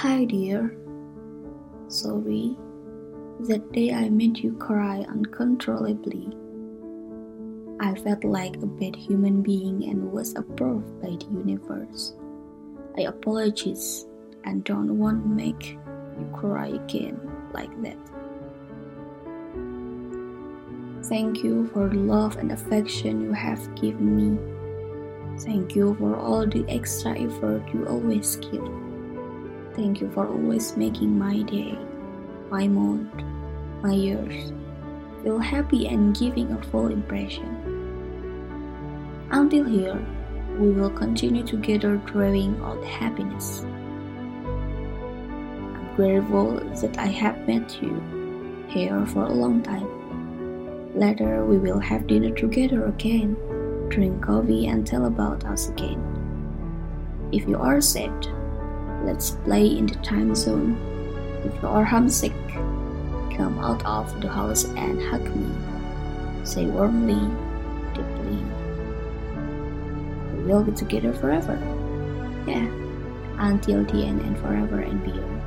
Hi, dear. Sorry, that day I made you cry uncontrollably. I felt like a bad human being and was approved by the universe. I apologize and don't want to make you cry again like that. Thank you for the love and affection you have given me. Thank you for all the extra effort you always give. Thank you for always making my day, my month, my years feel happy and giving a full impression. Until here, we will continue together drawing out happiness. I'm grateful that I have met you here for a long time. Later, we will have dinner together again, drink coffee, and tell about us again. If you are sad, let's play in the Timezone. If you are homesick, come out of the house and hug me. Say warmly, deeply. We will be together forever. Yeah, until the end and forever and beyond.